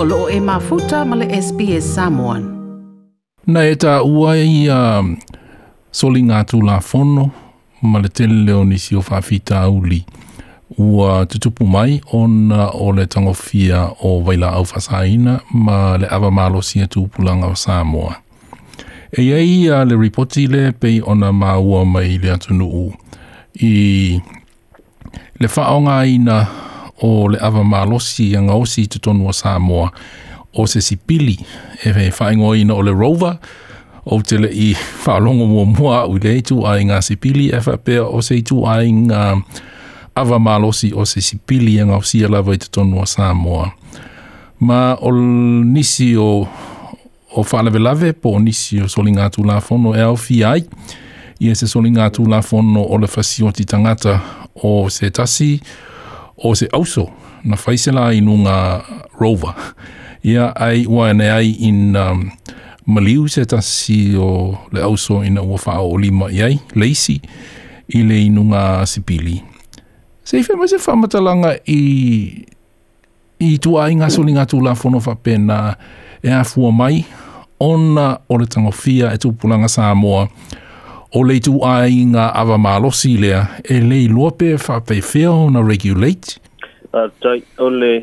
o loo e mafuta male SPS Samoan. Na e tā ua i a soli ngā la fono, male tele leo nisi o whawhita auli. Ua tutupu mai ona o le tangofia o waila au whasaina ma le awa malo sia tūpulanga o Samoa. E iei a le ripoti le pei ona maua mai le atunu i le whaonga ina o le ava malosi i anga osi i tonu a Samoa o se sipili e fe whaingo ina o le rover o te le i whaalongo mua mua u le itu a i ngā sipili e fa pea o se itu a i ngā ava malosi o se sipili i anga osi lava i tonu a Samoa ma o nisi o o whaalave lave po o nisi o soli ngā tū lafono e au fi ai i e se soli ngā tū lafono o le fasi o ti tangata o se tasi o o se auso na faisela i nunga rova Ia ai ua ne ai in um, maliu se tasi o le auso in na ua o lima i ai, leisi, i le inunga sipili. Se i fema se whamatalanga i i tua ai ngā soli ngā tūla whono whapena e a fua mai ona o le tangofia e tūpulanga Samoa. Samoa. O le tu ai ngā awa mālosi lea, e lei lope whapewhia o na regulate? Uh, tai, o le,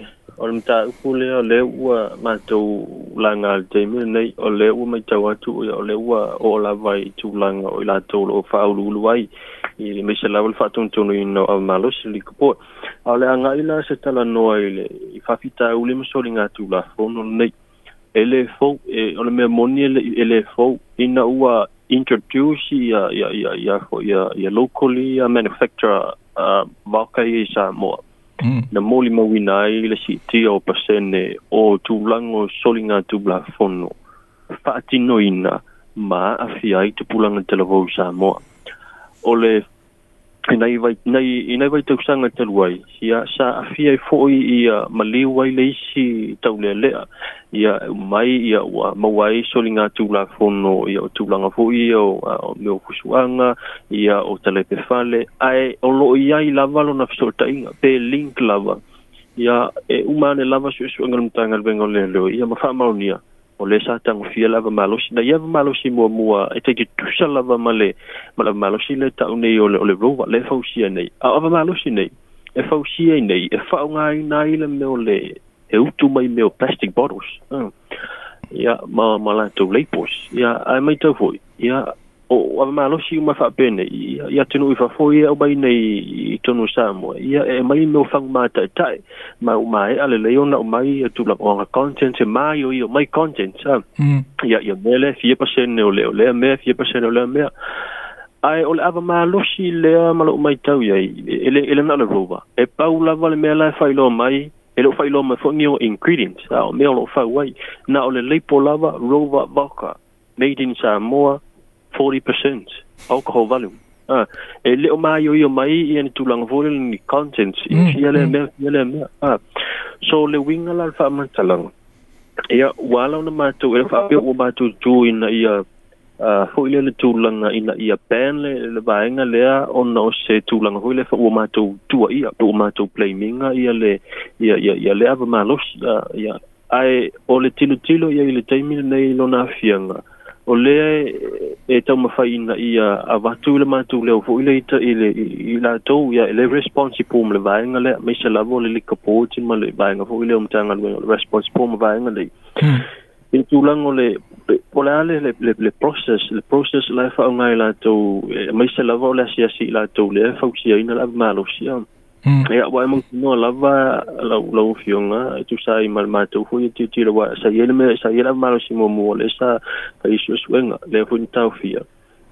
o le mta upu lea, o le ua mātou langa al teime, nei, o le ua mai tau atu, o le ua o la vai tu langa o i la tolo o wha aulu ai, i le mese lawa le whatun tonu i no awa mālosi li kupoa. A le anga i la se tala noa i le, i whawhita ule masori ngā tu la, no nei, ele fou, e ole me monie e ele fou, ina ua introduce ia ia ia ia ia ia locally a manufacturer uh, a marka i sa mo mm. na moli mo wi nai le si ti o pasene o tu lango solinga tu bla fono fa ti no ina ma afia i tu pulanga televisa mo ole I vai nei vai tuk sang te luai ia sa afia i e fo i ia mali wai le si tau le le ia mai ia wa ma wai so linga tu la fono ia tu la nga fo ia o me o kusuanga ia o tele te fale ai o lo ia i lava lo na fso tai pe link lava ia e umane lava su su ngal mtanga le bengol le ia ma fa o le sa tagofia le avamalosi na ia avamalosi muamua e taike tusa lava ma le ma le avamalosi le taʻu nei o le o le le fausia nei ao avamalosi nei e fausia i nei e faaaugāina ai le me o e utu mai me o plastic bottles ya hmm. ma ma to labels ya ae mai tau hoi ia o o ma lo si ma fa pene ya tenu fa fo e ya o bai nei tonu sa mo ya e mai no fa ma ta ta ma o mai ale le yona o mai e tu la o content e mai yo mai content sa ya mm. ya mele fi pa sen ne o le o le me fi pa sen o le me ai o le ava ma lo si le ma lo mai tau ya e, ele ele na le roba e paula vale me la fa lo mai e lo fa lo ma fo new ingredients o me lo fa wai na o le le polava roba vodka made in samoa 40% alcohol volume. Uh, e leo mai o io mai i ni tūlanga vore ni contents. Mm. I ele mm. mea, i ele mea. Uh, so le winga la alfa amantalanga. Ia wala una mātou, ele wha apia ua mātou tū ina i a hui le tūlanga ina i a pēn le le vāenga lea o na o se tūlanga hui le wha ua mātou tū a i a ua mātou play minga i a le i a, i a, i a lea wa mālos. Uh, ia ai o le tilo tilo ia i le teimile nei lona fianga. Ia o le e, e tau ina i a, watu le mātu leo fo ile ita i le i la tau ia le responsible ma le vaenga le me se lavo le lika pōti ma le vaenga fo ile umtanga le responsible ma vaenga hmm. le i tūlango le o le ale le, le, le process le process la e whaunga i la tau me se lavo le asiasi i la tau le e fausia ina la malo siam Ya, hmm. wa emang kuno lava la la ufionga tu sa i mal mato fu ti ti lava sa yele me sa yele malo simo mo le sa ka isu swenga le fu ni tau fia.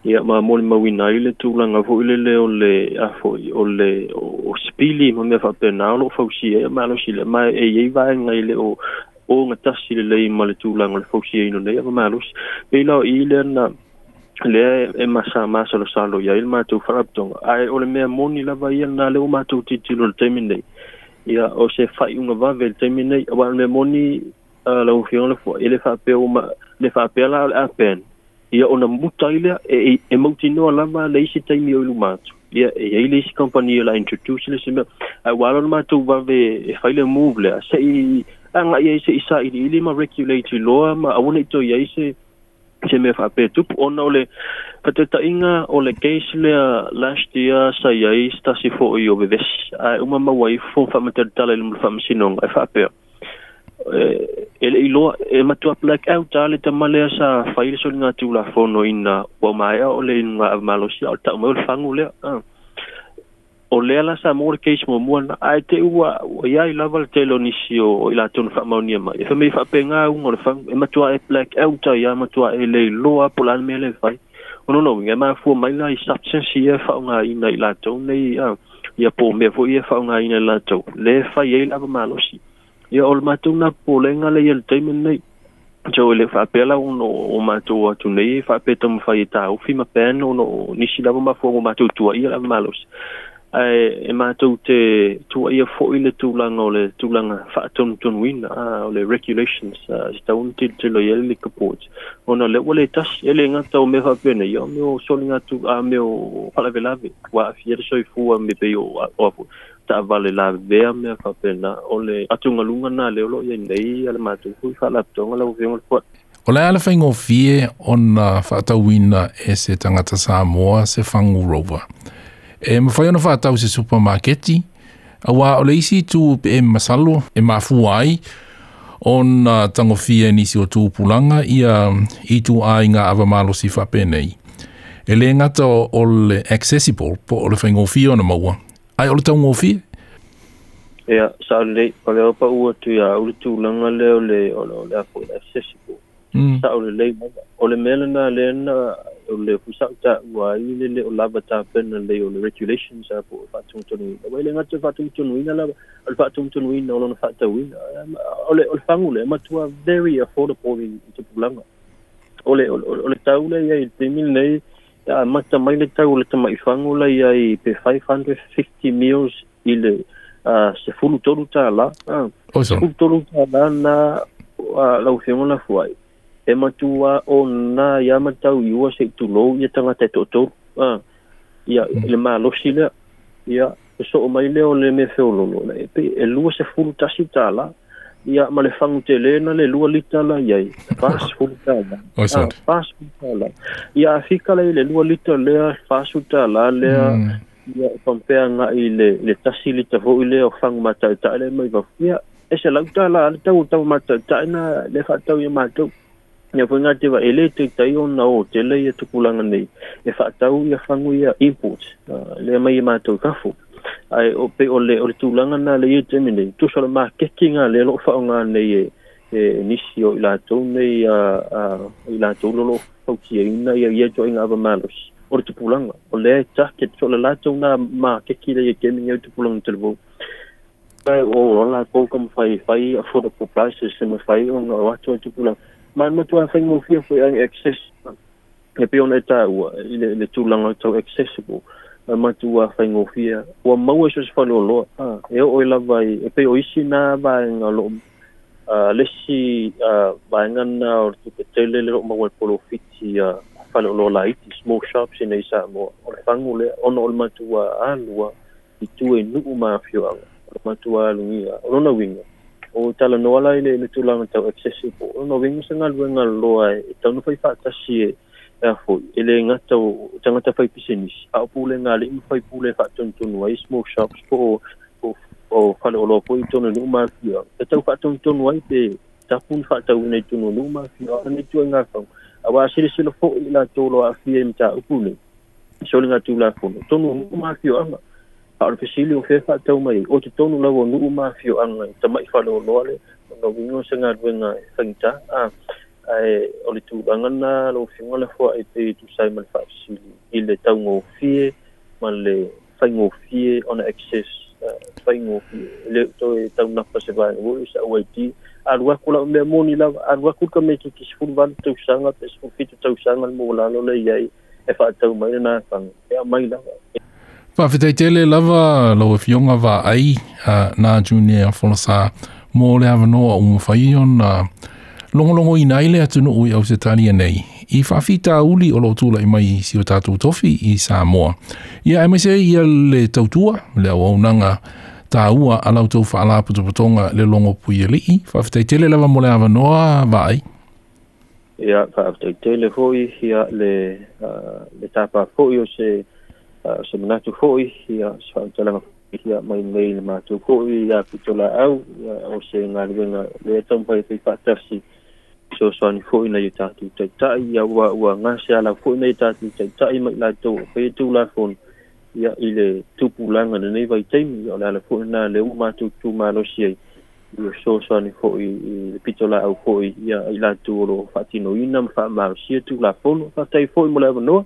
Ya ma mo ni mawi na ile tu langa fu ile le o le a fu o le o spili mo me fa pe na lo fu si e malo si le ma e ye va nga ile o o ngata e si le le i mal tu langa le fu si e no le ma malo. Pe lo ile na le e masa masa lo salo ya il matu farapton ai ole me moni la va na le o matu titilo le termine ya o se fa i va ve le termine wa me moni la o le fo ele fa pe o le fa pe la a pen ya ona muta e e, e moti no la va le si taimi o lu matu ya e ai le si company la introduce le sima ai wa lo matu va ve e fa le move le se i anga ia se isa i ile ma regulate lo ma i want to ya se se me fa pe tup on ole te ta inga ole case le last year sa ya sta si fo yo be ves a uma ma wai fo fa me te tale le fa sinong e fa pe e i lo e ma tu black out tale te male sa fa ile so nga tu la fo no ina wa ma ya ole nga ma lo sia ta mo fa ngule ah o lea lasa mo le keisi muamua na ae te ua ua iai lava le tailonisi o i latou na faamaunia mai e femei faapegāuga o le fau e matuae black out ai a matuae le iloa po lana e mea e le fai ona no ia mafua mai la i substance ia faaaogāina i latou nei ia ia po mea foʻi ia faaaogāina i latou e le fai ai lava malosi ia o le matou na polega leia le taime nei so le faapea lau no o matou atu nei faapea taumafai e tāufi ma pea no nisi lava mafua o matou tuaia lava malosi ai e mātou te tua ia fōi le tūlanga to le fa ton ton win o le regulations uh, to unti te lo le kapot o na le wale tas e le ngata o mewha pene ia meo soli ngatu a meo palave lave wa a fiere soi fua me pe o ta vale la vea me fa pena ole le atunga lunga na le lo ye nei al matu ku fa la tonga la vemo le pot o le ala fingo fie on fa ta wina e se tanga sa moa se fangu rover e eh, ma fai ona fa se supermarketi a wa o le isi tu pe e masalo e ma fuai on uh, tango fie ni o tu pulanga ia i tu ai nga ava malo si fa penei e le ngata o le accessible po o le fai ngofi ona maua ai o le tau ngofi e a sa o le o le opa ua tu ia o le tu langa le o le accessible mm. sa o le le o le melena le na o le fusa uta ua i le le o lava ta pena le o le regulations a po fa tu tu ni wa le ngata fa tu tu ni na la o fa tu tu ni na o lona fa ta wi o le o le fangu le ma tu a very affordable in te problema o le o le tau le ia i te min le a ma ta mai le tau le tama i fangu le ia i pe 550 meals i le a se fulu tolu ta la o so fulu tolu ta na la o fiona fuai e matua o nā i amatau i ua se tu nou i e tangata i tōtou. Ah, ia, hmm. le mā losi lea. Ia, e so o mai leo le me feo lono. E pe, e lua se fulu tasi tāla. Ia, ma le whangu te lena le lua li tāla i ai. Pas fulu tāla. Pas fulu tāla. Ia, e a ah, fika le lua li lea, pas fulu tāla lea. Hmm. Ia, e pampea ngā i le, le tasi li tāho i lea o whangu mātai tāle. Ia, e se lau tāla, le tau tau mātai tāle na le whātau i mātau ia foi ngati va ele te tai on na o te le ia e tu kulanga nei e fa ia fangu ia import ah, le mai e ma tau kafu ai o pe o le o le tulanga na le e ia nei tu sala ma kekinga le lo fa nga nei e nisi o ila tau nei a a ila tau lo lo fau ki e ina ia ia joinga ava malos o le tupulanga o le ta ke tu sala la tau na ma kekinga ia te nei tupulanga te lo o ona ko kom fai fai a fo de prices se me fai un o atu tupulanga man mo tuan fai mo fia foi ang access e pe ona ta u le le tulanga tau accessible ma matua fai ngo fia ua maua so se falo lo e o la lava i e pe o isi na va nga lo lesi va nga na o tu te tele le ma wa polo fiti falo lo la iti small shops in isa mo o fangu le ona o matua alua i tu e nu ma fio anga matua lungia ona winga o tala no ala ile le tula no tau excessive po no vingu se ngal wen ngal loa e tau no fai si e, e a fo ele nga tau tanga fai pisenis a o pule ngal i fai pule fa ton ton wai smoke shops po o o fale o lo i ton no ma e tau fa ton ton wai pe ta pun fa tau ne ton no ma fi a ne tu e nga fa a wa sire sire fo i la tolo a fi em ta o pule so le nga tu la fo ton no a le fesili o fe faatau mai o te tonu lau o nuu mafio aga i tamaʻi faaloaloa le ona uigosagaluega e fagita a ae o le tulaga na lo fiogale foaʻi pei tusai ma le faafesili i le taugofie ma e le faigofie ona access faigofie le toe taunapa se vaegoi sa uit aluaku lao mea moni lava aluaku ka mea kiki sefulu vale tausaga pe sefulufitu tausaga le moualalo leiai e faatau mai lana faga ea mai lava Pa fitai tele lava lau e fionga wa ai uh, nā junior wholasā mō le hawa noa o mwhai o nā longolongo i nai le atu no ui au se tani nei. I whawhita uli o lau tūla i mai si o tātou tofi i Samoa. Ia e maise ia le tautua le au au nanga tā ua a lau tau whaala putoputonga le longo pui e lii. Whawhitai tele lava mō le hawa noa wa ai. Ia, whawhitai tele hoi hia le, le tāpā hoi o se Ah, se mana tu foi ia sa tala ma ia mai mai ma tu foi ia pitola au o se nga venga le tom pai pai patasi so so ni foi na yuta tu tai tai ia wa wa nga se ala foi na yuta tu tai tai mai la tu pe tu la fon ia ile tu pulanga ne nei vai tai o la foi na le ma tu tu ma lo si ai ia so so ni foi pitola au foi ia ila tu lo fatino ina ma ma si tu la fon fa tai foi mo la no